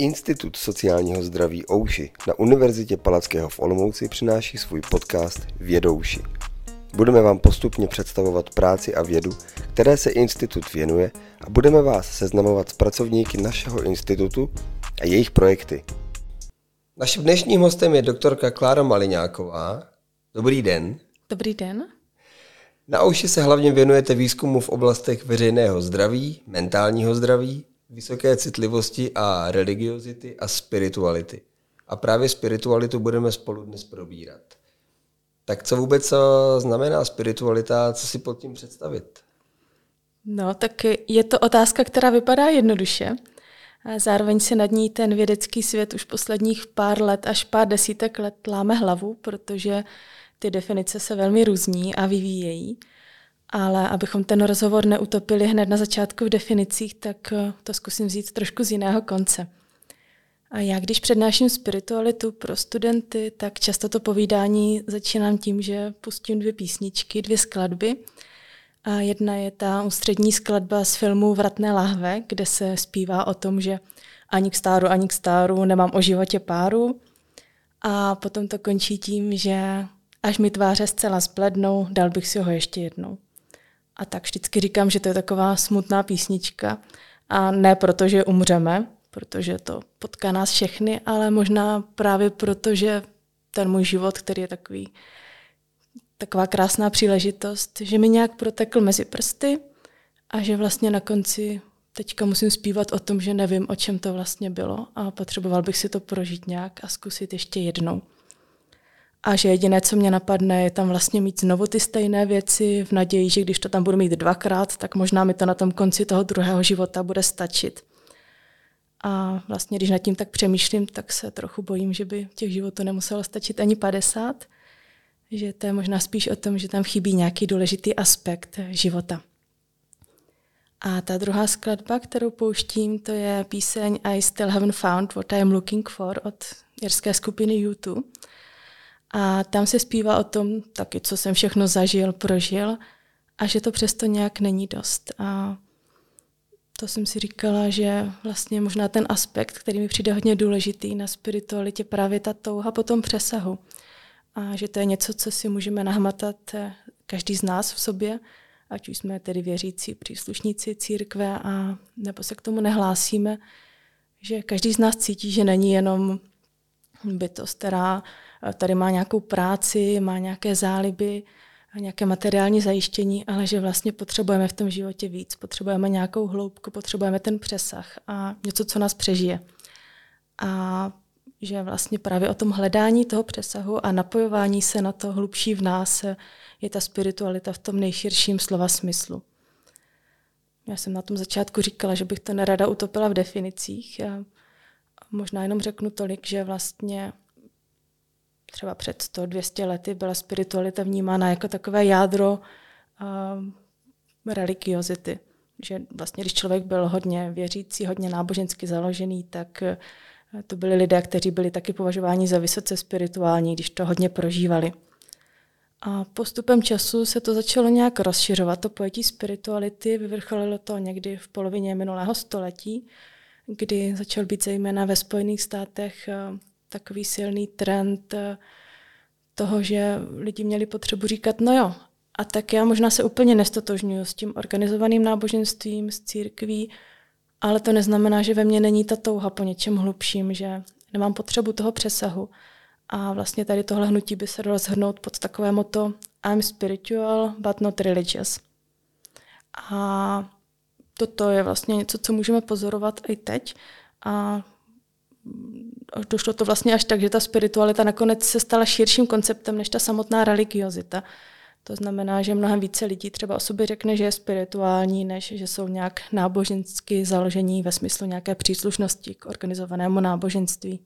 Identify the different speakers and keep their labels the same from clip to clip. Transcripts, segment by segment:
Speaker 1: Institut sociálního zdraví Ouši na Univerzitě Palackého v Olomouci přináší svůj podcast Vědouši. Budeme vám postupně představovat práci a vědu, které se institut věnuje a budeme vás seznamovat s pracovníky našeho institutu a jejich projekty. Naším dnešním hostem je doktorka Klára Maliňáková. Dobrý den.
Speaker 2: Dobrý den.
Speaker 1: Na Ouši se hlavně věnujete výzkumu v oblastech veřejného zdraví, mentálního zdraví, vysoké citlivosti a religiozity a spirituality. A právě spiritualitu budeme spolu dnes probírat. Tak co vůbec znamená spiritualita, co si pod tím představit?
Speaker 2: No, tak je to otázka, která vypadá jednoduše. Zároveň si nad ní ten vědecký svět už posledních pár let až pár desítek let láme hlavu, protože ty definice se velmi různí a vyvíjejí. Ale abychom ten rozhovor neutopili hned na začátku v definicích, tak eh, to zkusím vzít trošku z jiného konce. A já, když přednáším spiritualitu pro studenty, tak často to povídání začínám tím, že pustím dvě písničky, dvě skladby. A jedna je ta ústřední skladba z filmu Vratné lahve, kde se zpívá o tom, že ani k stáru, ani k stáru nemám o životě páru. A potom to končí tím, že až mi tváře zcela zblednou, dal bych si ho ještě jednou. A tak vždycky říkám, že to je taková smutná písnička. A ne proto, že umřeme, protože to potká nás všechny, ale možná právě proto, že ten můj život, který je takový, taková krásná příležitost, že mi nějak protekl mezi prsty a že vlastně na konci teďka musím zpívat o tom, že nevím, o čem to vlastně bylo a potřeboval bych si to prožít nějak a zkusit ještě jednou a že jediné, co mě napadne, je tam vlastně mít znovu ty stejné věci v naději, že když to tam budu mít dvakrát, tak možná mi to na tom konci toho druhého života bude stačit. A vlastně, když nad tím tak přemýšlím, tak se trochu bojím, že by těch životů nemuselo stačit ani 50, že to je možná spíš o tom, že tam chybí nějaký důležitý aspekt života. A ta druhá skladba, kterou pouštím, to je píseň I Still Haven't Found What I'm Looking For od jirské skupiny YouTube. A tam se zpívá o tom taky, co jsem všechno zažil, prožil a že to přesto nějak není dost. A to jsem si říkala, že vlastně možná ten aspekt, který mi přijde hodně důležitý na spiritualitě, právě ta touha po tom přesahu. A že to je něco, co si můžeme nahmatat eh, každý z nás v sobě, ať už jsme tedy věřící příslušníci církve a nebo se k tomu nehlásíme, že každý z nás cítí, že není jenom bytost, která tady má nějakou práci, má nějaké záliby, nějaké materiální zajištění, ale že vlastně potřebujeme v tom životě víc, potřebujeme nějakou hloubku, potřebujeme ten přesah a něco, co nás přežije. A že vlastně právě o tom hledání toho přesahu a napojování se na to hlubší v nás je ta spiritualita v tom nejširším slova smyslu. Já jsem na tom začátku říkala, že bych to nerada utopila v definicích. A možná jenom řeknu tolik, že vlastně třeba před 100-200 lety byla spiritualita vnímána jako takové jádro uh, religiozity. Že vlastně, když člověk byl hodně věřící, hodně nábožensky založený, tak uh, to byli lidé, kteří byli taky považováni za vysoce spirituální, když to hodně prožívali. A postupem času se to začalo nějak rozšiřovat, to pojetí spirituality. Vyvrcholilo to někdy v polovině minulého století, kdy začal být zejména ve Spojených státech uh, takový silný trend eh, toho, že lidi měli potřebu říkat, no jo, a tak já možná se úplně nestotožňuji s tím organizovaným náboženstvím, s církví, ale to neznamená, že ve mně není ta touha po něčem hlubším, že nemám potřebu toho přesahu. A vlastně tady tohle hnutí by se dalo zhrnout pod takové moto I'm spiritual, but not religious. A toto je vlastně něco, co můžeme pozorovat i teď. A došlo to vlastně až tak, že ta spiritualita nakonec se stala širším konceptem než ta samotná religiozita. To znamená, že mnohem více lidí třeba o sobě řekne, že je spirituální, než že jsou nějak nábožensky založení ve smyslu nějaké příslušnosti k organizovanému náboženství.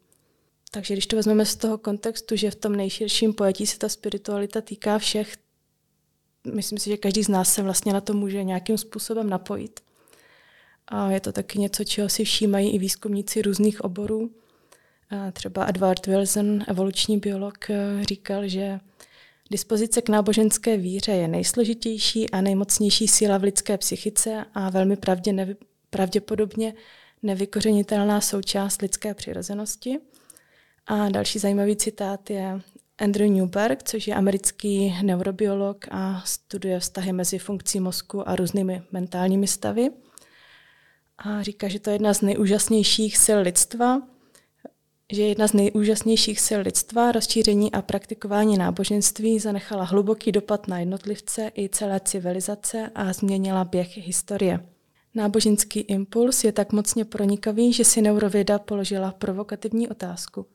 Speaker 2: Takže když to vezmeme z toho kontextu, že v tom nejširším pojetí se ta spiritualita týká všech, myslím si, že každý z nás se vlastně na to může nějakým způsobem napojit. A je to taky něco, čeho si všímají i výzkumníci různých oborů. Třeba Edward Wilson, evoluční biolog, eh, říkal, že dispozice k náboženské víře je nejsložitější a nejmocnější síla v lidské psychice a velmi pravdě, pravděpodobně nevykořenitelná součást lidské přirozenosti. A další zajímavý citát je Andrew Newberg, což je americký neurobiolog a studuje vztahy mezi funkcí mozku a různými mentálními stavy. A říká, že to je jedna z nejúžasnějších sil lidstva, že jedna z nejúžasnějších sil lidstva, rozšíření a praktikování náboženství zanechala hluboký dopad na jednotlivce i celé civilizace a změnila běh historie. Náboženský impuls je tak mocně pronikavý, že si neurověda položila provokativní otázku.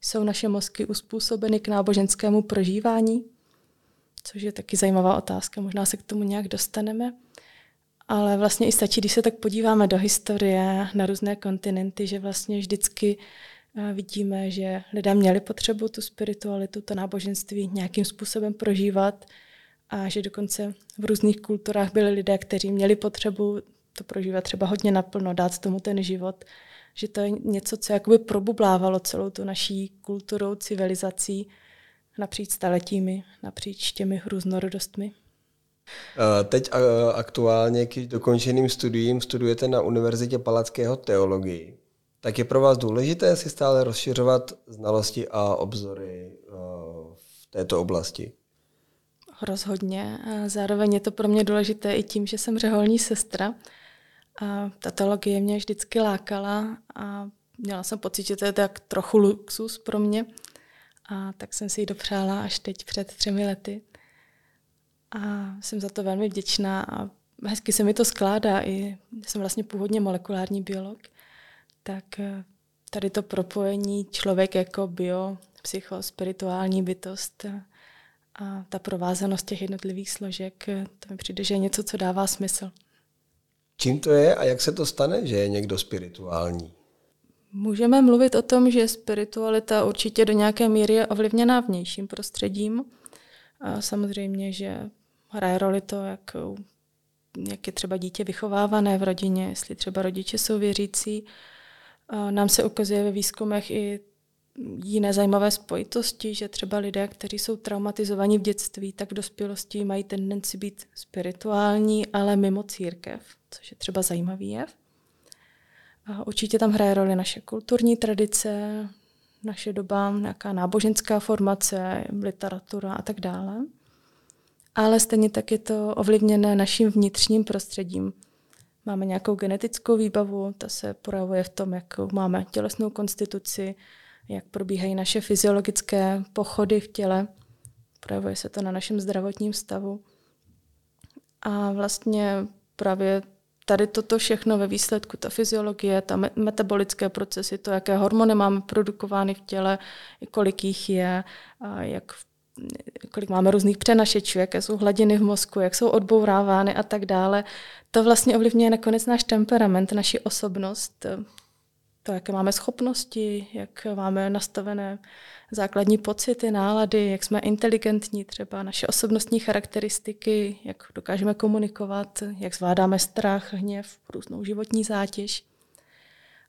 Speaker 2: Jsou naše mozky uspůsobeny k náboženskému prožívání? Což je taky zajímavá otázka, možná se k tomu nějak dostaneme. Ale vlastně i stačí, když se tak podíváme do historie, na různé kontinenty, že vlastně vždycky vidíme, že lidé měli potřebu tu spiritualitu, to náboženství nějakým způsobem prožívat a že dokonce v různých kulturách byli lidé, kteří měli potřebu to prožívat třeba hodně naplno, dát tomu ten život, že to je něco, co jakoby probublávalo celou tu naší kulturou, civilizací napříč staletími, napříč těmi různorodostmi.
Speaker 1: Teď aktuálně k dokončeným studiím studujete na Univerzitě Palackého teologii. Tak je pro vás důležité si stále rozšiřovat znalosti a obzory v této oblasti?
Speaker 2: Rozhodně. A zároveň je to pro mě důležité i tím, že jsem řeholní sestra a ta teologie mě vždycky lákala a měla jsem pocit, že to je tak trochu luxus pro mě. A tak jsem si ji dopřála až teď před třemi lety. A jsem za to velmi vděčná a hezky se mi to skládá. I jsem vlastně původně molekulární biolog, tak eh, tady to propojení člověk jako bio, psycho, spirituální bytost a ta provázanost těch jednotlivých složek, eh, to mi přijde, že je něco, co dává smysl.
Speaker 1: Čím to je a jak se to stane, že je někdo spirituální?
Speaker 2: Můžeme mluvit o tom, že spiritualita určitě do nějaké míry je ovlivněná vnějším prostředím. A samozřejmě, že hraje roli to, jak, jak je třeba dítě vychovávané v rodině, jestli třeba rodiče jsou věřící. Nám se ukazuje ve výzkumech i jiné zajímavé spojitosti, že třeba lidé, kteří jsou traumatizovaní v dětství, tak v dospělosti mají tendenci být spirituální, ale mimo církev, což je třeba zajímavý jev. A určitě tam hraje roli naše kulturní tradice, naše doba, nějaká náboženská formace, literatura a tak dále. Ale stejně tak je to ovlivněné naším vnitřním prostředím. Máme nějakou genetickou výbavu, ta se projevuje v tom, jak máme tělesnou konstituci, jak probíhají naše fyziologické pochody v těle. Projevuje se to na našem zdravotním stavu. A vlastně právě tady toto všechno ve výsledku, ta fyziologie, ta metabolické procesy, to, jaké hormony máme produkovány v těle, kolik jich je, a jak, kolik máme různých přenašečů, jaké jsou hladiny v mozku, jak jsou odbourávány a tak dále, to vlastně ovlivňuje nakonec náš temperament, naši osobnost, to, jaké máme schopnosti, jak máme nastavené základní pocity, nálady, jak jsme inteligentní, třeba naše osobnostní charakteristiky, jak dokážeme komunikovat, jak zvládáme strach, hněv, různou životní zátěž.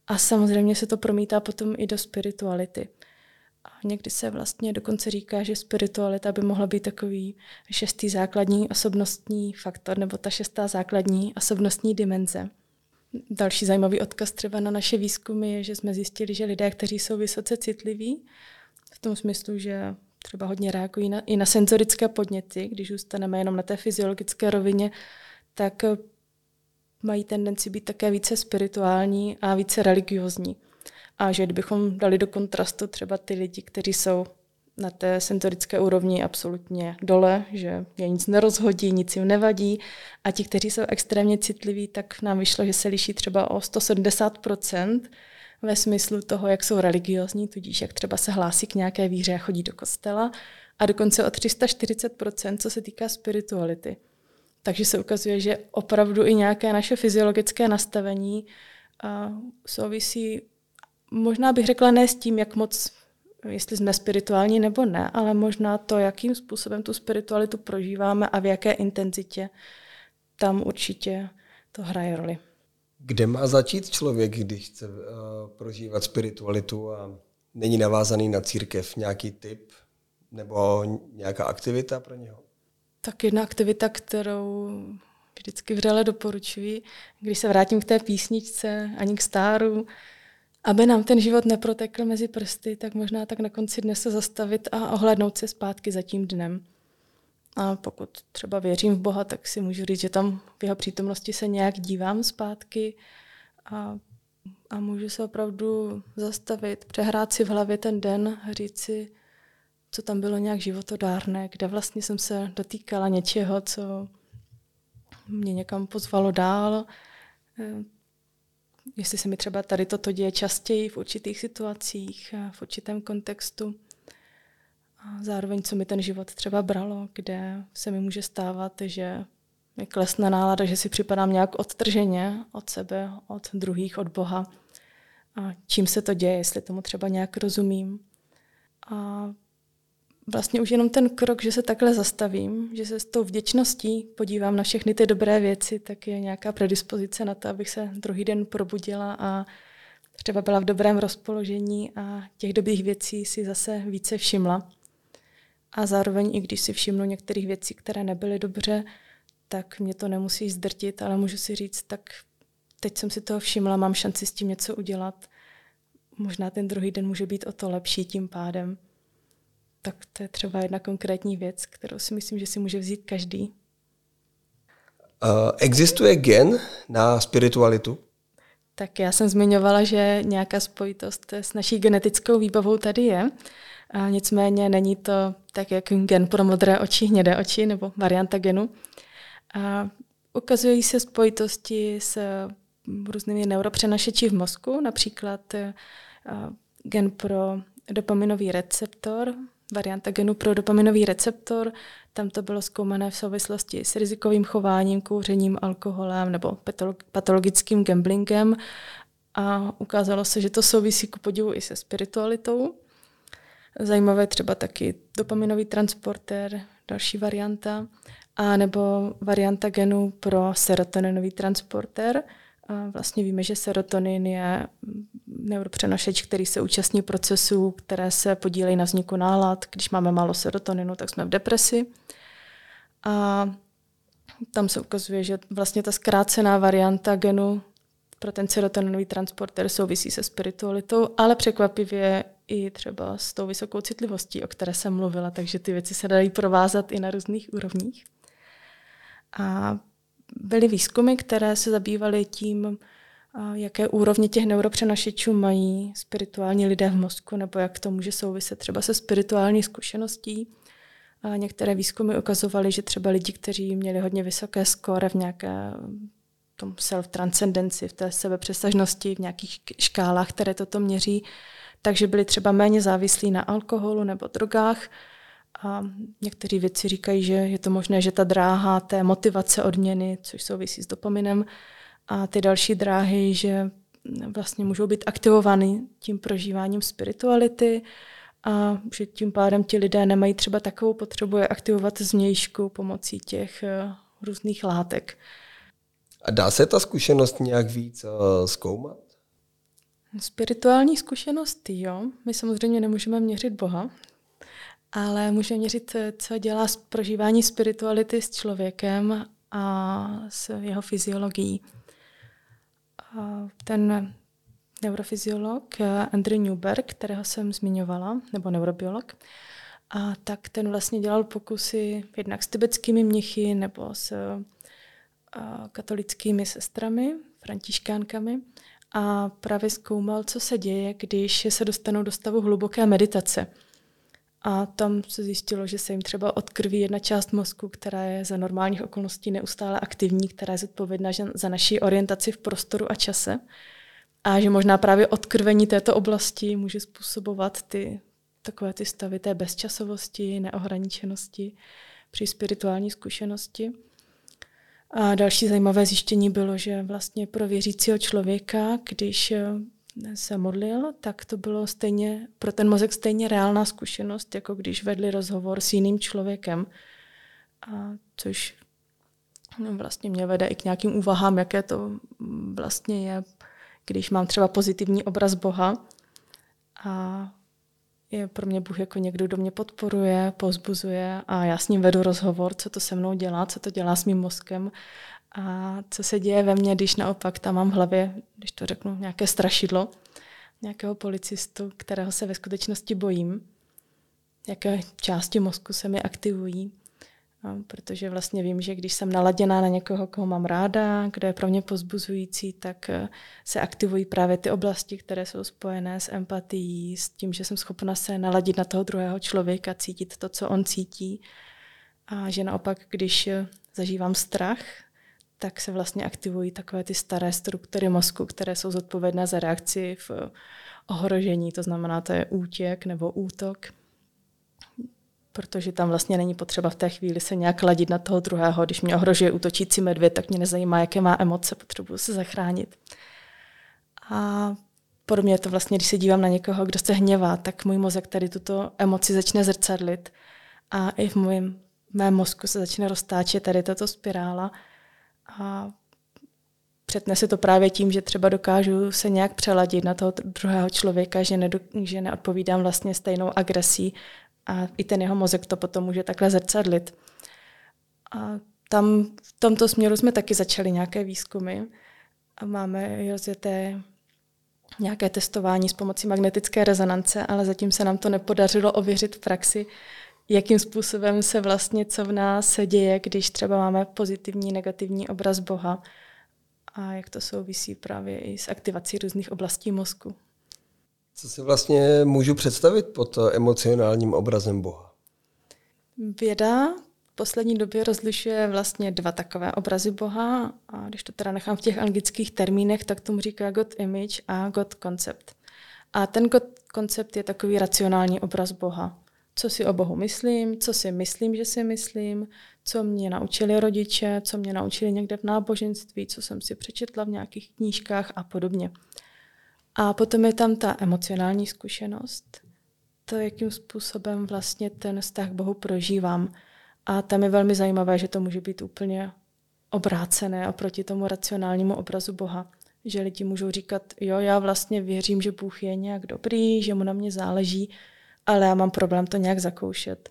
Speaker 2: A samozřejmě se to promítá potom i do spirituality. A někdy se vlastně dokonce říká, že spiritualita by mohla být takový šestý základní osobnostní faktor, nebo ta šestá základní osobnostní dimenze. Další zajímavý odkaz třeba na naše výzkumy je, že jsme zjistili, že lidé, kteří jsou vysoce citliví, v tom smyslu, že třeba hodně reagují na, i na senzorické podněty, když zůstaneme jenom na té fyziologické rovině, tak mají tendenci být také více spirituální a více religiozní. A že kdybychom dali do kontrastu třeba ty lidi, kteří jsou na té senzorické úrovni absolutně dole, že je nic nerozhodí, nic jim nevadí. A ti, kteří jsou extrémně citliví, tak nám vyšlo, že se liší třeba o 170% ve smyslu toho, jak jsou religiozní, tudíž jak třeba se hlásí k nějaké víře a chodí do kostela, a dokonce o 340 co se týká spirituality. Takže se ukazuje, že opravdu i nějaké naše fyziologické nastavení souvisí, možná bych řekla ne s tím, jak moc jestli jsme spirituální nebo ne, ale možná to, jakým způsobem tu spiritualitu prožíváme a v jaké intenzitě, tam určitě to hraje roli.
Speaker 1: Kde má začít člověk, když chce uh, prožívat spiritualitu a není navázaný na církev? Nějaký typ nebo nějaká aktivita pro něho?
Speaker 2: Tak jedna aktivita, kterou vždycky vřele doporučuji, když se vrátím k té písničce, ani k stáru, aby nám ten život neprotekl mezi prsty, tak možná tak na konci dne se zastavit a ohlednout se zpátky za tím dnem. A pokud třeba věřím v Boha, tak si můžu říct, že tam v jeho přítomnosti se nějak dívám zpátky a, a můžu se opravdu zastavit, přehrát si v hlavě ten den, říct si, co tam bylo nějak životodárné, kde vlastně jsem se dotýkala něčeho, co mě někam pozvalo dál, jestli se mi třeba tady toto děje častěji v určitých situacích, v určitém kontextu. A zároveň, co mi ten život třeba bralo, kde se mi může stávat, že mi klesne nálada, že si připadám nějak odtrženě od sebe, od druhých, od Boha. A čím se to děje, jestli tomu třeba nějak rozumím. A vlastně už jenom ten krok, že se takhle zastavím, že se s tou vděčností podívám na všechny ty dobré věci, tak je nějaká predispozice na to, abych se druhý den probudila a třeba byla v dobrém rozpoložení a těch dobrých věcí si zase více všimla. A zároveň, i když si všimnu některých věcí, které nebyly dobře, tak mě to nemusí zdrtit, ale můžu si říct, tak teď jsem si toho všimla, mám šanci s tím něco udělat. Možná ten druhý den může být o to lepší tím pádem. Tak to je třeba jedna konkrétní věc, kterou si myslím, že si může vzít každý.
Speaker 1: Uh, existuje gen na spiritualitu?
Speaker 2: Tak já jsem zmiňovala, že nějaká spojitost s naší genetickou výbavou tady je. A nicméně není to tak, jak gen pro modré oči, hnědé oči nebo varianta genu. A ukazují se spojitosti s různými neuropřenašeči v mozku, například gen pro dopaminový receptor, varianta genu pro dopaminový receptor. Tam to bylo zkoumané v souvislosti s rizikovým chováním, kouřením, alkoholem nebo patologickým gamblingem. A ukázalo se, že to souvisí ku podivu i se spiritualitou. Zajímavé třeba taky dopaminový transporter, další varianta, a nebo varianta genu pro serotoninový transporter. Vlastně víme, že serotonin je neuropřenašeč, který se účastní procesů, které se podílejí na vzniku nálad. Když máme málo serotoninu, tak jsme v depresi. A tam se ukazuje, že vlastně ta zkrácená varianta genu pro ten serotoninový transporter souvisí se spiritualitou, ale překvapivě i třeba s tou vysokou citlivostí, o které jsem mluvila, takže ty věci se dají provázat i na různých úrovních. A byly výzkumy, které se zabývaly tím, jaké úrovně těch neuropřenašečů mají spirituální lidé v mozku, nebo jak to může souviset třeba se spirituální zkušeností. A některé výzkumy ukazovaly, že třeba lidi, kteří měli hodně vysoké skóre v nějaké tom self-transcendenci, v té sebepřesažnosti, v nějakých škálách, které toto měří, takže byli třeba méně závislí na alkoholu nebo drogách. A někteří věci říkají, že je to možné, že ta dráha té motivace odměny, což souvisí s dopaminem, a ty další dráhy, že vlastně můžou být aktivovány tím prožíváním spirituality a že tím pádem ti lidé nemají třeba takovou potřebu je aktivovat změjšku pomocí těch eh, různých látek.
Speaker 1: A dá se ta zkušenost nějak víc uh, zkoumat?
Speaker 2: Spirituální zkušenosti, jo. My samozřejmě nemůžeme měřit Boha, ale můžeme měřit, eh, co dělá prožívání spirituality s člověkem a s jeho fyziologií. Ten neurofyziolog eh, Andrew Newberg, kterého jsem zmiňovala, nebo neurobiolog, a tak ten vlastně dělal pokusy jednak s tibetskými mnichy nebo s katolickými sestrami, františkánkami a právě zkoumal, co se děje, když se dostanou do stavu hluboké meditace. A tam se zjistilo, že se jim třeba odkrví jedna část mozku, která je za normálních okolností neustále aktivní, která je zodpovědná za naší orientaci v prostoru a čase. A že možná právě odkrvení této oblasti může způsobovat ty takové ty stavy té bezčasovosti, neohraničenosti při spirituální zkušenosti. A další zajímavé zjištění bylo, že vlastně pro věřícího člověka, když eh, se modlil, tak to bylo stejně pro ten mozek stejně reálná zkušenost, jako když vedli rozhovor s jiným člověkem. A což no, vlastně mě vede i k nějakým úvahám, jaké to vlastně je, když mám třeba pozitivní obraz Boha a je pro mě Bůh jako někdo, kdo mě podporuje, pozbuzuje a já s ním vedu rozhovor, co to se mnou dělá, co to dělá s mým mozkem a co se děje ve mně, když naopak tam mám v hlavě, když to řeknu, nějaké strašidlo, nějakého policistu, kterého se ve skutečnosti bojím, jaké části mozku se mi aktivují, No, protože vlastně vím, že když jsem naladěná na někoho, koho mám ráda, kdo je pro mě pozbuzující, tak eh, se aktivují právě ty oblasti, které jsou spojené s empatií, s tím, že jsem schopna se naladit na toho druhého člověka, cítit to, co on cítí. A že naopak, když eh, zažívám strach, tak se vlastně aktivují takové ty staré struktury mozku, které jsou zodpovědné za reakci v eh, ohrožení, to znamená, to je útěk nebo útok protože tam vlastně není potřeba v té chvíli se nějak ladit na toho druhého. Když mě ohrožuje útočící medvěd, tak mě nezajímá, jaké má emoce, potřebuji se zachránit. A podobně je to vlastně, když se dívám na někoho, kdo se hněvá, tak můj mozek tady tuto emoci začne zrcadlit a i v mém, mém mozku se začne roztáčet tady tato spirála a přetne se to právě tím, že třeba dokážu se nějak přeladit na toho druhého člověka, že, nedo, že neodpovídám vlastně stejnou agresí a i ten jeho mozek to potom může takhle zrcadlit. A tam v tomto směru jsme taky začali nějaké výzkumy a máme rozjeté nějaké testování s pomocí magnetické rezonance, ale zatím se nám to nepodařilo ověřit v praxi, jakým způsobem se vlastně, co v nás děje, když třeba máme pozitivní, negativní obraz Boha a jak to souvisí právě i s aktivací různých oblastí mozku.
Speaker 1: Co si vlastně můžu představit pod emocionálním obrazem Boha?
Speaker 2: Věda v poslední době rozlišuje vlastně dva takové obrazy Boha a když to teda nechám v těch anglických termínech, tak tomu říká God image a God concept. A ten God koncept je takový racionální obraz Boha. Co si o Bohu myslím, co si myslím, že si myslím, co mě naučili rodiče, co mě naučili někde v náboženství, co jsem si přečetla v nějakých knížkách a podobně. A potom je tam ta emocionální zkušenost, to, jakým způsobem vlastně ten vztah k Bohu prožívám. A tam je velmi zajímavé, že to může být úplně obrácené oproti tomu racionálnímu obrazu Boha. Že lidi můžou říkat, jo, já vlastně věřím, že Bůh je nějak dobrý, že mu na mě záleží, ale já mám problém to nějak zakoušet.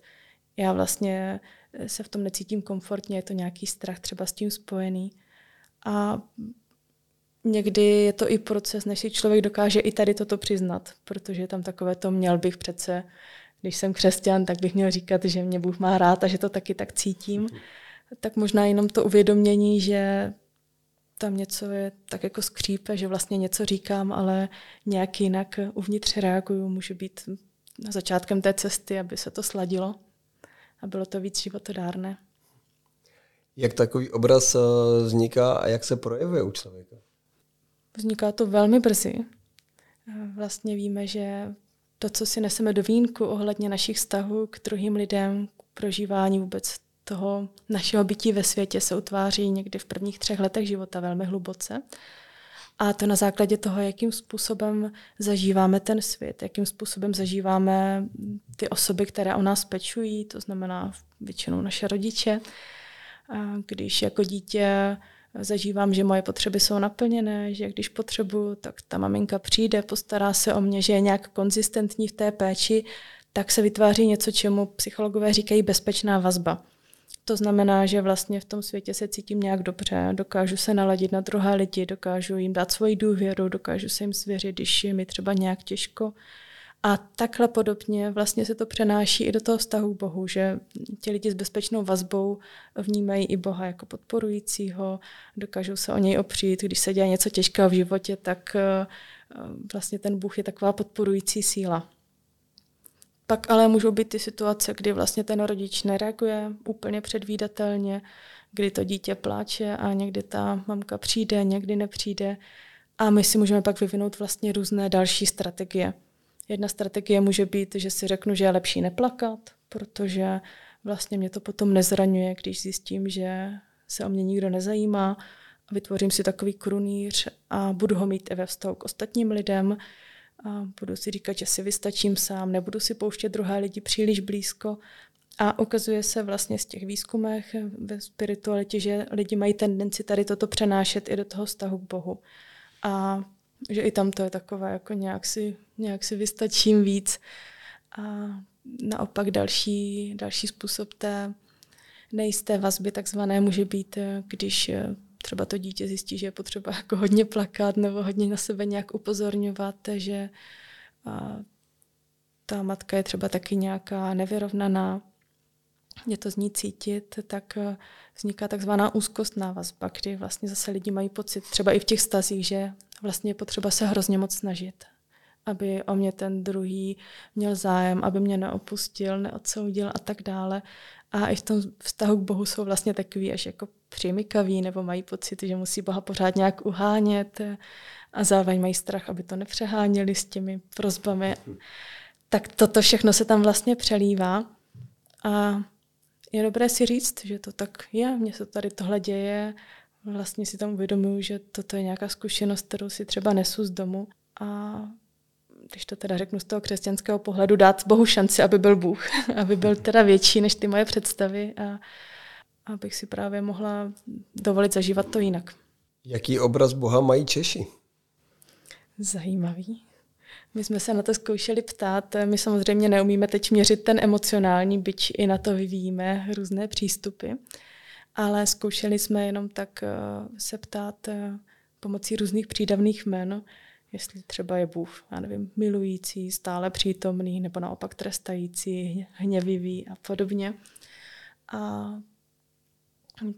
Speaker 2: Já vlastně se v tom necítím komfortně, je to nějaký strach třeba s tím spojený. A někdy je to i proces, než si člověk dokáže i tady toto přiznat, protože tam takové to měl bych přece, když jsem křesťan, tak bych měl říkat, že mě Bůh má rád a že to taky tak cítím. Tak možná jenom to uvědomění, že tam něco je tak jako skřípe, že vlastně něco říkám, ale nějak jinak uvnitř reaguju, může být na začátkem té cesty, aby se to sladilo a bylo to víc životodárné.
Speaker 1: Jak takový obraz eh, vzniká a jak se projevuje u člověka?
Speaker 2: Vzniká to velmi brzy. Vlastně víme, že to, co si neseme do vínku ohledně našich vztahů k druhým lidem, k prožívání vůbec toho našeho bytí ve světě se utváří někdy v prvních třech letech života velmi hluboce. A to na základě toho, jakým způsobem zažíváme ten svět, jakým způsobem zažíváme ty osoby, které o nás pečují, to znamená většinou naše rodiče. Když jako dítě zažívám, že moje potřeby jsou naplněné, že když potřebuju, tak ta maminka přijde, postará se o mě, že je nějak konzistentní v té péči, tak se vytváří něco, čemu psychologové říkají bezpečná vazba. To znamená, že vlastně v tom světě se cítím nějak dobře, dokážu se naladit na druhé lidi, dokážu jim dát svoji důvěru, dokážu se jim svěřit, když je mi třeba nějak těžko. A takhle podobně vlastně se to přenáší i do toho vztahu Bohu, že ti lidi s bezpečnou vazbou vnímají i Boha jako podporujícího, dokážou se o něj opřít. Když se děje něco těžkého v životě, tak eh, vlastně ten Bůh je taková podporující síla. Pak ale můžou být ty situace, kdy vlastně ten rodič nereaguje úplně předvídatelně, kdy to dítě pláče a někdy ta mamka přijde, někdy nepřijde. A my si můžeme pak vyvinout vlastně různé další strategie. Jedna strategie může být, že si řeknu, že je lepší neplakat, protože vlastně mě to potom nezraňuje, když zjistím, že se o mě nikdo nezajímá. Vytvořím si takový krunýř a budu ho mít i ve vztahu k ostatním lidem. A budu si říkat, že si vystačím sám, nebudu si pouštět druhé lidi příliš blízko. A ukazuje se vlastně z těch výzkumech ve spiritualitě, že lidi mají tendenci tady toto přenášet i do toho vztahu k Bohu. A že i tam to je takové, jako nějak si, nějak si vystačím víc. A naopak další, další způsob té nejisté vazby takzvané může být, když třeba to dítě zjistí, že je potřeba jako hodně plakat nebo hodně na sebe nějak upozorňovat, že a, ta matka je třeba taky nějaká nevyrovnaná, je to z ní cítit, tak eh, vzniká takzvaná úzkostná vazba, kdy vlastně zase lidi mají pocit, třeba i v těch stazích, že vlastně je potřeba se hrozně moc snažit, aby o mě ten druhý měl zájem, aby mě neopustil, neodsoudil a tak dále. A i v tom vztahu k Bohu jsou vlastně takový až jako přimykaví nebo mají pocit, že musí Boha pořád nějak uhánět a zároveň mají strach, aby to nepřeháněli s těmi prozbami. Tak toto všechno se tam vlastně přelívá. A je dobré si říct, že to tak je, mně se tady tohle děje, vlastně si tam uvědomuju, že toto je nějaká zkušenost, kterou si třeba nesu z domu a když to teda řeknu z toho křesťanského pohledu, dát Bohu šanci, aby byl Bůh, aby byl teda větší než ty moje představy a abych si právě mohla dovolit zažívat to jinak.
Speaker 1: Jaký obraz Boha mají Češi?
Speaker 2: Zajímavý. My jsme se na to zkoušeli ptát. My samozřejmě neumíme teď měřit ten emocionální, byť i na to vyvíjíme různé přístupy, ale zkoušeli jsme jenom tak eh, se ptát eh, pomocí různých přídavných jmen, jestli třeba je Bůh, já nevím, milující, stále přítomný, nebo naopak trestající, hněvivý a podobně. A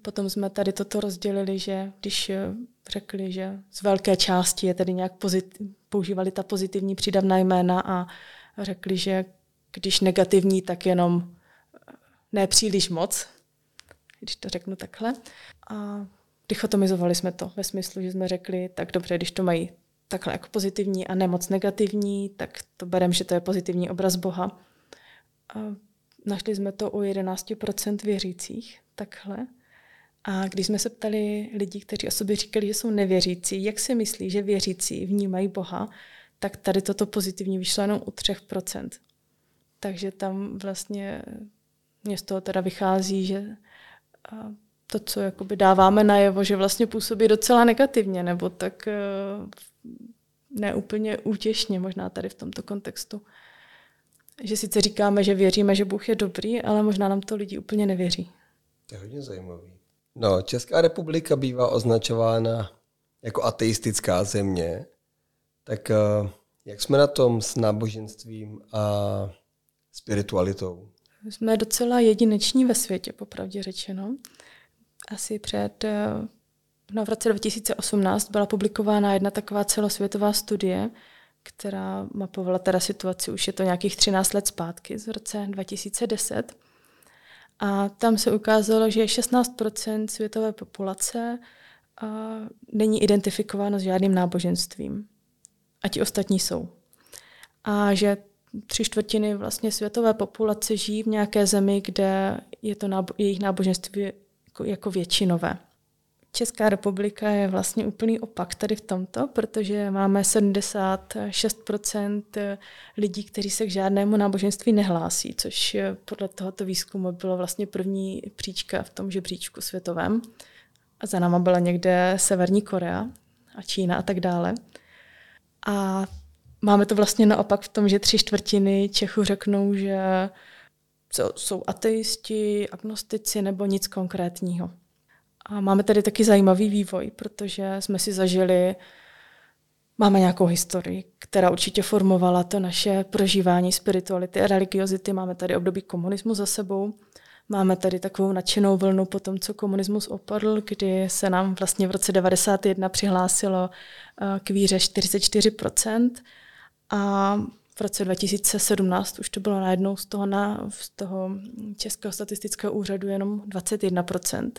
Speaker 2: potom jsme tady toto rozdělili, že když eh, řekli, že z velké části je tedy nějak pozit, používali ta pozitivní přídavná jména a řekli, že když negativní, tak jenom eh, ne příliš moc, když to řeknu takhle. A dichotomizovali jsme to ve smyslu, že jsme řekli, tak dobře, když to mají takhle jako pozitivní a nemoc negativní, tak to berem, že to je pozitivní obraz Boha. A našli jsme to u 11% věřících, takhle. A když jsme se ptali lidí, kteří o sobě říkali, že jsou nevěřící, jak si myslí, že věřící vnímají Boha, tak tady toto pozitivní vyšlo jenom u 3%. Takže tam vlastně mě z toho teda vychází, že to, co jakoby dáváme najevo, že vlastně působí docela negativně, nebo tak e, neúplně útěšně možná tady v tomto kontextu. Že sice říkáme, že věříme, že Bůh je dobrý, ale možná nám to lidi úplně nevěří.
Speaker 1: To je hodně zajímavý. No, Česká republika bývá označována jako ateistická země. Tak eh, jak jsme na tom s náboženstvím a spiritualitou?
Speaker 2: Jsme docela jedineční ve světě, popravdě řečeno. Asi před, eh, no v roce 2018 byla publikována jedna taková celosvětová studie, která mapovala teda situaci, už je to nějakých 13 let zpátky, z roce 2010. A tam se ukázalo, že 16% světové populace a není identifikováno s žádným náboženstvím. A ti ostatní jsou. A že tři čtvrtiny vlastně světové populace žijí v nějaké zemi, kde je to nábo- jejich náboženství jako, jako většinové. Česká republika je vlastně úplný opak tady v tomto, protože máme 76% lidí, kteří se k žádnému náboženství nehlásí, což podle tohoto výzkumu bylo vlastně první příčka v tom žebříčku světovém. A za náma byla někde Severní Korea a Čína a tak dále. A máme to vlastně naopak v tom, že tři čtvrtiny Čechů řeknou, že jsou ateisti, agnostici nebo nic konkrétního. A máme tady taky zajímavý vývoj, protože jsme si zažili, máme nějakou historii, která určitě formovala to naše prožívání spirituality a religiozity. Máme tady období komunismu za sebou. Máme tady takovou nadšenou vlnu po tom, co komunismus opadl, kdy se nám vlastně v roce 91 přihlásilo eh, k víře 44%. A v roce 2017 už to bylo najednou z toho, na, z toho Českého statistického úřadu jenom 21%.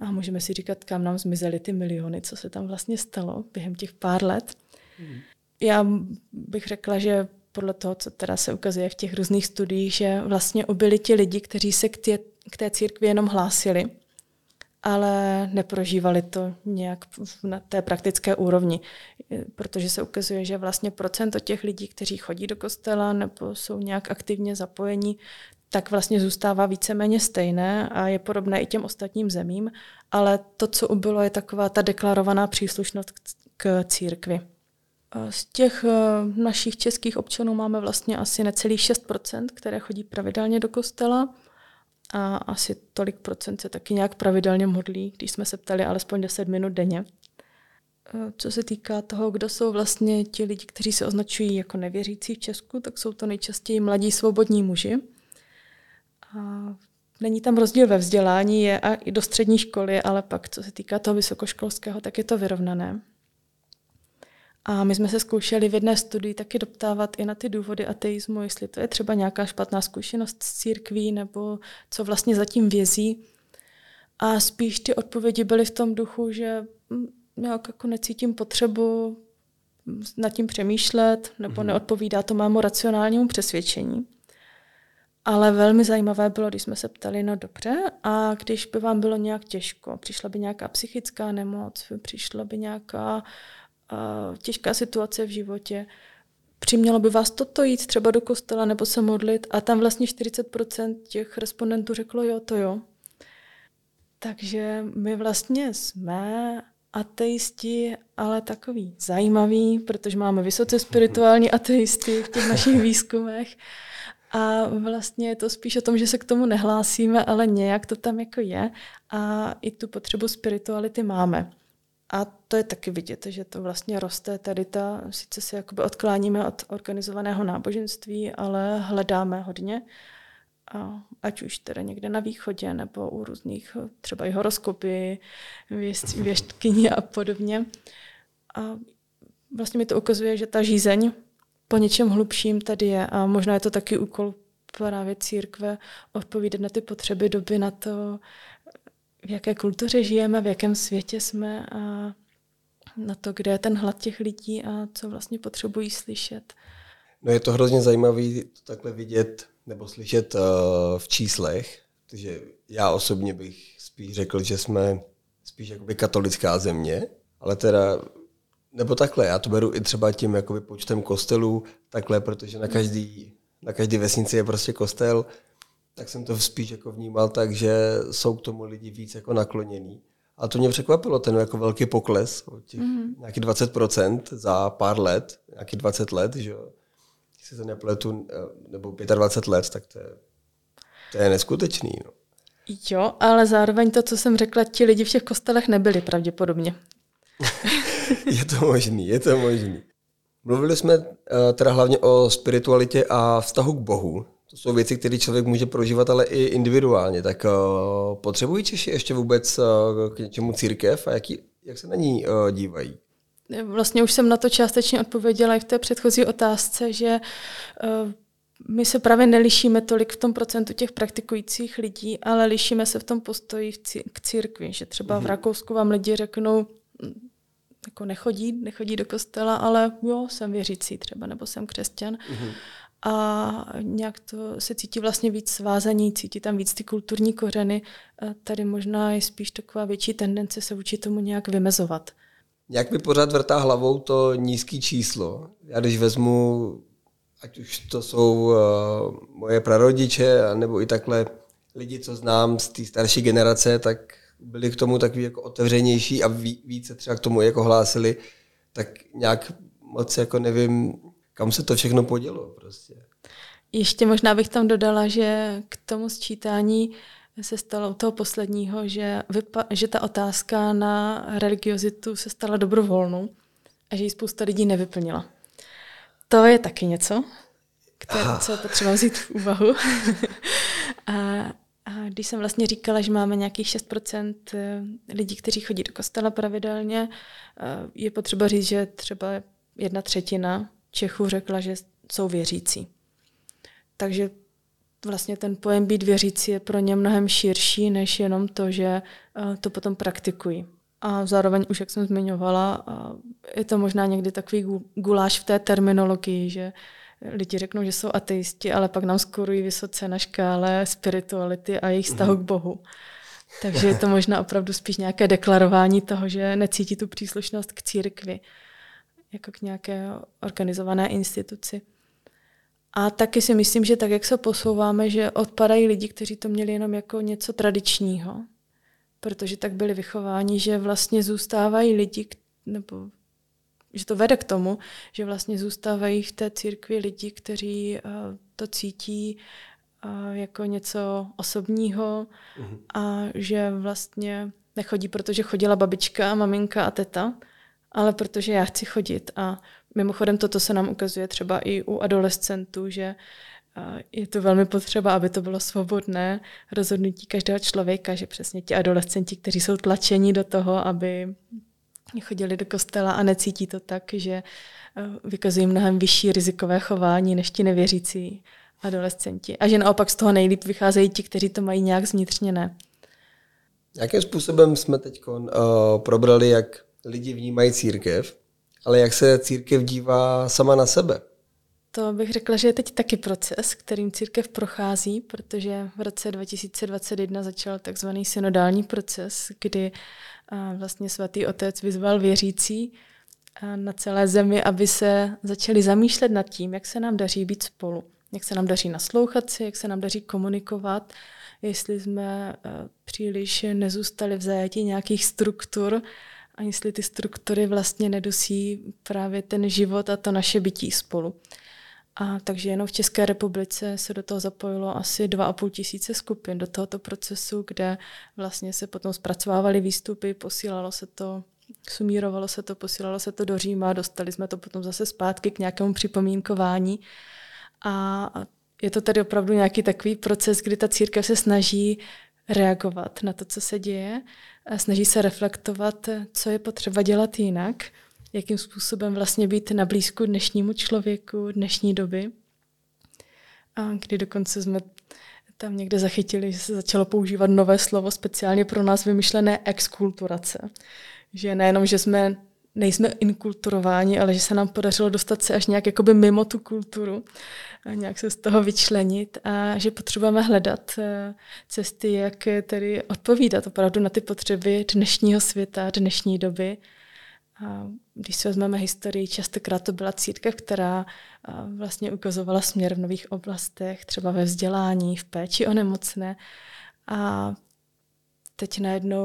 Speaker 2: A můžeme si říkat, kam nám zmizely ty miliony, co se tam vlastně stalo během těch pár let. Hmm. Já bych řekla, že podle toho, co teda se ukazuje v těch různých studiích, že vlastně obyli ti lidi, kteří se k té, k té církvi jenom hlásili, ale neprožívali to nějak na té praktické úrovni, protože se ukazuje, že vlastně procento těch lidí, kteří chodí do kostela nebo jsou nějak aktivně zapojení, tak vlastně zůstává víceméně stejné a je podobné i těm ostatním zemím, ale to, co ubylo, je taková ta deklarovaná příslušnost k církvi. Z těch eh, našich českých občanů máme vlastně asi necelých 6%, které chodí pravidelně do kostela a asi tolik procent se taky nějak pravidelně modlí, když jsme se ptali alespoň 10 minut denně. Eh, co se týká toho, kdo jsou vlastně ti lidi, kteří se označují jako nevěřící v Česku, tak jsou to nejčastěji mladí svobodní muži. A není tam rozdíl ve vzdělání, je a i do střední školy, ale pak, co se týká toho vysokoškolského, tak je to vyrovnané. A my jsme se zkoušeli v jedné studii taky doptávat i na ty důvody ateismu, jestli to je třeba nějaká špatná zkušenost s církví, nebo co vlastně zatím vězí. A spíš ty odpovědi byly v tom duchu, že hm, nějak jako necítím potřebu nad tím přemýšlet, nebo mm-hmm. neodpovídá to mému racionálnímu přesvědčení. Ale velmi zajímavé bylo, když jsme se ptali, no dobře, a když by vám bylo nějak těžko, přišla by nějaká psychická nemoc, přišla by nějaká uh, těžká situace v životě, přimělo by vás toto jít třeba do kostela nebo se modlit a tam vlastně 40% těch respondentů řeklo jo, to jo. Takže my vlastně jsme ateisti, ale takový zajímavý, protože máme vysoce spirituální ateisty v těch našich výzkumech. A vlastně je to spíš o tom, že se k tomu nehlásíme, ale nějak to tam jako je a i tu potřebu spirituality máme. A to je taky vidět, že to vlastně roste tady ta, sice se jakoby odkláníme od organizovaného náboženství, ale hledáme hodně a ať už teda někde na východě nebo u různých třeba i horoskopy, věštkyní a podobně. A vlastně mi to ukazuje, že ta žízeň po něčem hlubším tady je a možná je to taky úkol právě církve odpovídat na ty potřeby doby, na to, v jaké kultuře žijeme, v jakém světě jsme a na to, kde je ten hlad těch lidí a co vlastně potřebují slyšet.
Speaker 1: No je to hrozně zajímavé to takhle vidět nebo slyšet uh, v číslech, protože já osobně bych spíš řekl, že jsme spíš jakoby katolická země, ale teda, nebo takhle, já to beru i třeba tím jakoby počtem kostelů, takhle, protože na každý, na každý vesnici je prostě kostel, tak jsem to spíš jako vnímal tak, že jsou k tomu lidi víc jako naklonění. A to mě překvapilo, ten jako velký pokles, těch mm-hmm. nějaký 20% za pár let, nějaký 20 let, že jo si to nepletu, eh, nebo 25 let, tak to je, to je neskutečný. No.
Speaker 2: Jo, ale zároveň to, co jsem řekla, ti lidi v těch kostelech nebyli pravděpodobně.
Speaker 1: je to možný, je to možný. Mluvili jsme uh, teda hlavně o spiritualitě a vztahu k Bohu. To jsou věci, které člověk může prožívat, ale i individuálně. Tak uh, potřebují Češi ještě vůbec uh, k něčemu církev a jaký, jak se na ní dívají?
Speaker 2: Vlastně už jsem na to částečně odpověděla i v té předchozí otázce, že my se právě nelišíme tolik v tom procentu těch praktikujících lidí, ale lišíme se v tom postoji k církvi, že třeba v mhm. Rakousku vám lidi řeknou, jako nechodí, nechodí do kostela, ale jo, jsem věřící třeba, nebo jsem křesťan. Mm-hmm. A nějak to se cítí vlastně víc svázaní, cítí tam víc ty kulturní kořeny. A tady možná je spíš taková větší tendence se vůči tomu nějak vymezovat.
Speaker 1: Nějak mi pořád vrtá hlavou to nízké číslo. Já když vezmu, ať už to jsou uh, moje prarodiče, nebo i takhle lidi, co znám z té starší generace, tak byli k tomu takový jako otevřenější a ví, více třeba k tomu jako hlásili, tak nějak moc jako nevím, kam se to všechno podělo prostě.
Speaker 2: Ještě možná bych tam dodala, že k tomu sčítání se stalo u toho posledního, že, vypa- že ta otázka na religiozitu se stala dobrovolnou a že ji spousta lidí nevyplnila. To je taky něco, které, co je potřeba vzít v úvahu. a, a když jsem vlastně říkala, že máme nějakých 6% eh, lidí, kteří chodí do kostela pravidelně, eh, je potřeba říct, že třeba jedna třetina Čechů řekla, že jsou věřící. Takže vlastně ten pojem být věřící je pro ně mnohem širší, než jenom to, že eh, to potom praktikují. A zároveň už, jak jsem zmiňovala, je to možná někdy takový guláš v té terminologii, že lidi řeknou, že jsou ateisti, ale pak nám skorují vysoce na škále spirituality a jejich vztahu k Bohu. Takže je to možná opravdu spíš nějaké deklarování toho, že necítí tu příslušnost k církvi, jako k nějaké organizované instituci. A taky si myslím, že tak, jak se posouváme, že odpadají lidi, kteří to měli jenom jako něco tradičního, protože tak byli vychováni, že vlastně zůstávají lidi, nebo že to vede k tomu, že vlastně zůstávají v té církvi lidi, kteří uh, to cítí jako něco osobního mm-hmm. a že vlastně nechodí, protože chodila babička, maminka a teta, ale protože já chci chodit. A mimochodem toto se nám ukazuje třeba i u adolescentů, že je to velmi potřeba, aby to bylo svobodné rozhodnutí každého člověka, že přesně ti adolescenti, kteří jsou tlačeni do toho, aby chodili do kostela a necítí to tak, že vykazují mnohem vyšší rizikové chování než ti nevěřící adolescenti. A že naopak z toho nejlíp vycházejí ti, kteří to mají nějak zvnitřněné.
Speaker 1: Jakým způsobem jsme teď uh, probrali, jak lidi vnímají církev, ale jak se církev dívá sama na sebe?
Speaker 2: To bych řekla, že je teď taky proces, kterým církev prochází, protože v roce 2021 začal takzvaný synodální proces, kdy vlastně svatý otec vyzval věřící na celé zemi, aby se začali zamýšlet nad tím, jak se nám daří být spolu, jak se nám daří naslouchat si, jak se nám daří komunikovat, jestli jsme příliš nezůstali v zajetí nějakých struktur a jestli ty struktury vlastně nedusí právě ten život a to naše bytí spolu. A takže jenom v České republice se do toho zapojilo asi 2,5 tisíce skupin do tohoto procesu, kde vlastně se potom zpracovávaly výstupy, posílalo se to, sumírovalo se to, posílalo se to do Říma, dostali jsme to potom zase zpátky k nějakému připomínkování. A je to tady opravdu nějaký takový proces, kdy ta církev se snaží reagovat na to, co se děje, snaží se reflektovat, co je potřeba dělat jinak – jakým způsobem vlastně být na blízku dnešnímu člověku, dnešní doby. A kdy dokonce jsme tam někde zachytili, že se začalo používat nové slovo speciálně pro nás vymyšlené exkulturace. Že nejenom, že jsme nejsme inkulturováni, ale že se nám podařilo dostat se až nějak jakoby mimo tu kulturu, a nějak se z toho vyčlenit a že potřebujeme hledat eh, cesty, jak tedy odpovídat opravdu na ty potřeby dnešního světa, dnešní doby když si vezmeme historii, častokrát to byla církev, která vlastně ukazovala směr v nových oblastech, třeba ve vzdělání, v péči o nemocné. A teď najednou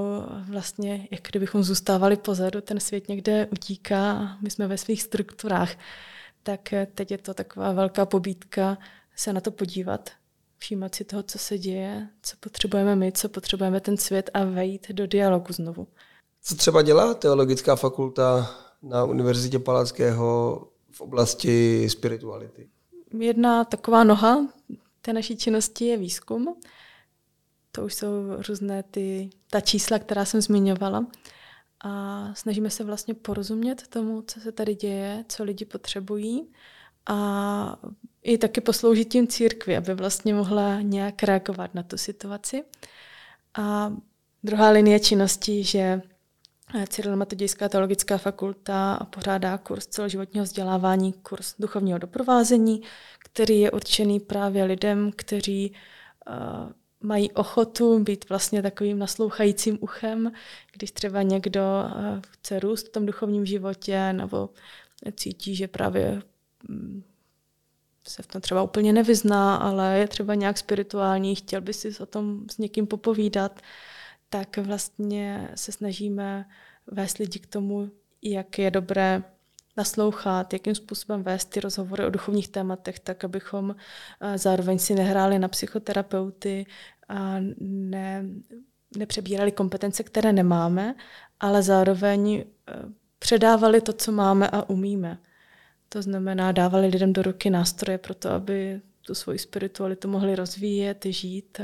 Speaker 2: vlastně, jak kdybychom zůstávali pozadu, ten svět někde utíká my jsme ve svých strukturách. Tak teď je to taková velká pobídka se na to podívat, všímat si toho, co se děje, co potřebujeme my, co potřebujeme ten svět a vejít do dialogu znovu. Co třeba dělá teologická fakulta na Univerzitě Palackého v oblasti spirituality? Jedna taková noha té naší činnosti je výzkum. To už jsou různé ty, ta čísla, která jsem zmiňovala. A snažíme se vlastně porozumět tomu, co se tady děje, co lidi potřebují a i taky posloužit tím církvi, aby vlastně mohla nějak reagovat na tu situaci. A druhá linie činnosti, že Cyril Metodějská teologická fakulta pořádá kurz celoživotního vzdělávání, kurz duchovního doprovázení, který je určený právě lidem, kteří uh, mají ochotu být vlastně takovým naslouchajícím uchem, když třeba někdo uh, chce růst v tom duchovním životě nebo cítí, že právě um, se v tom třeba úplně nevyzná, ale je třeba nějak spirituální, chtěl by si o tom s někým popovídat, tak vlastně se snažíme vést lidi k tomu, jak je dobré naslouchat, jakým způsobem vést ty rozhovory o duchovních tématech, tak abychom eh, zároveň si nehráli na psychoterapeuty a ne, nepřebírali kompetence, které nemáme, ale zároveň eh, předávali to, co máme a umíme. To znamená, dávali lidem do ruky nástroje pro to, aby tu svoji spiritualitu mohli rozvíjet, žít,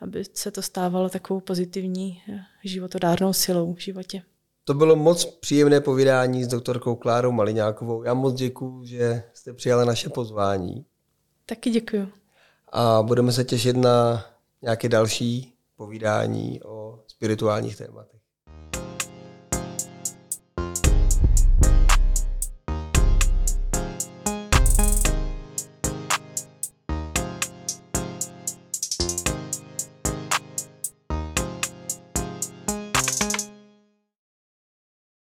Speaker 2: aby se to stávalo takovou pozitivní eh, životodárnou silou v životě. To bylo moc příjemné povídání s doktorkou Klárou Maliňákovou. Já moc děkuji, že jste přijala naše pozvání. Taky děkuji. A budeme se těšit na nějaké další povídání o spirituálních tématech.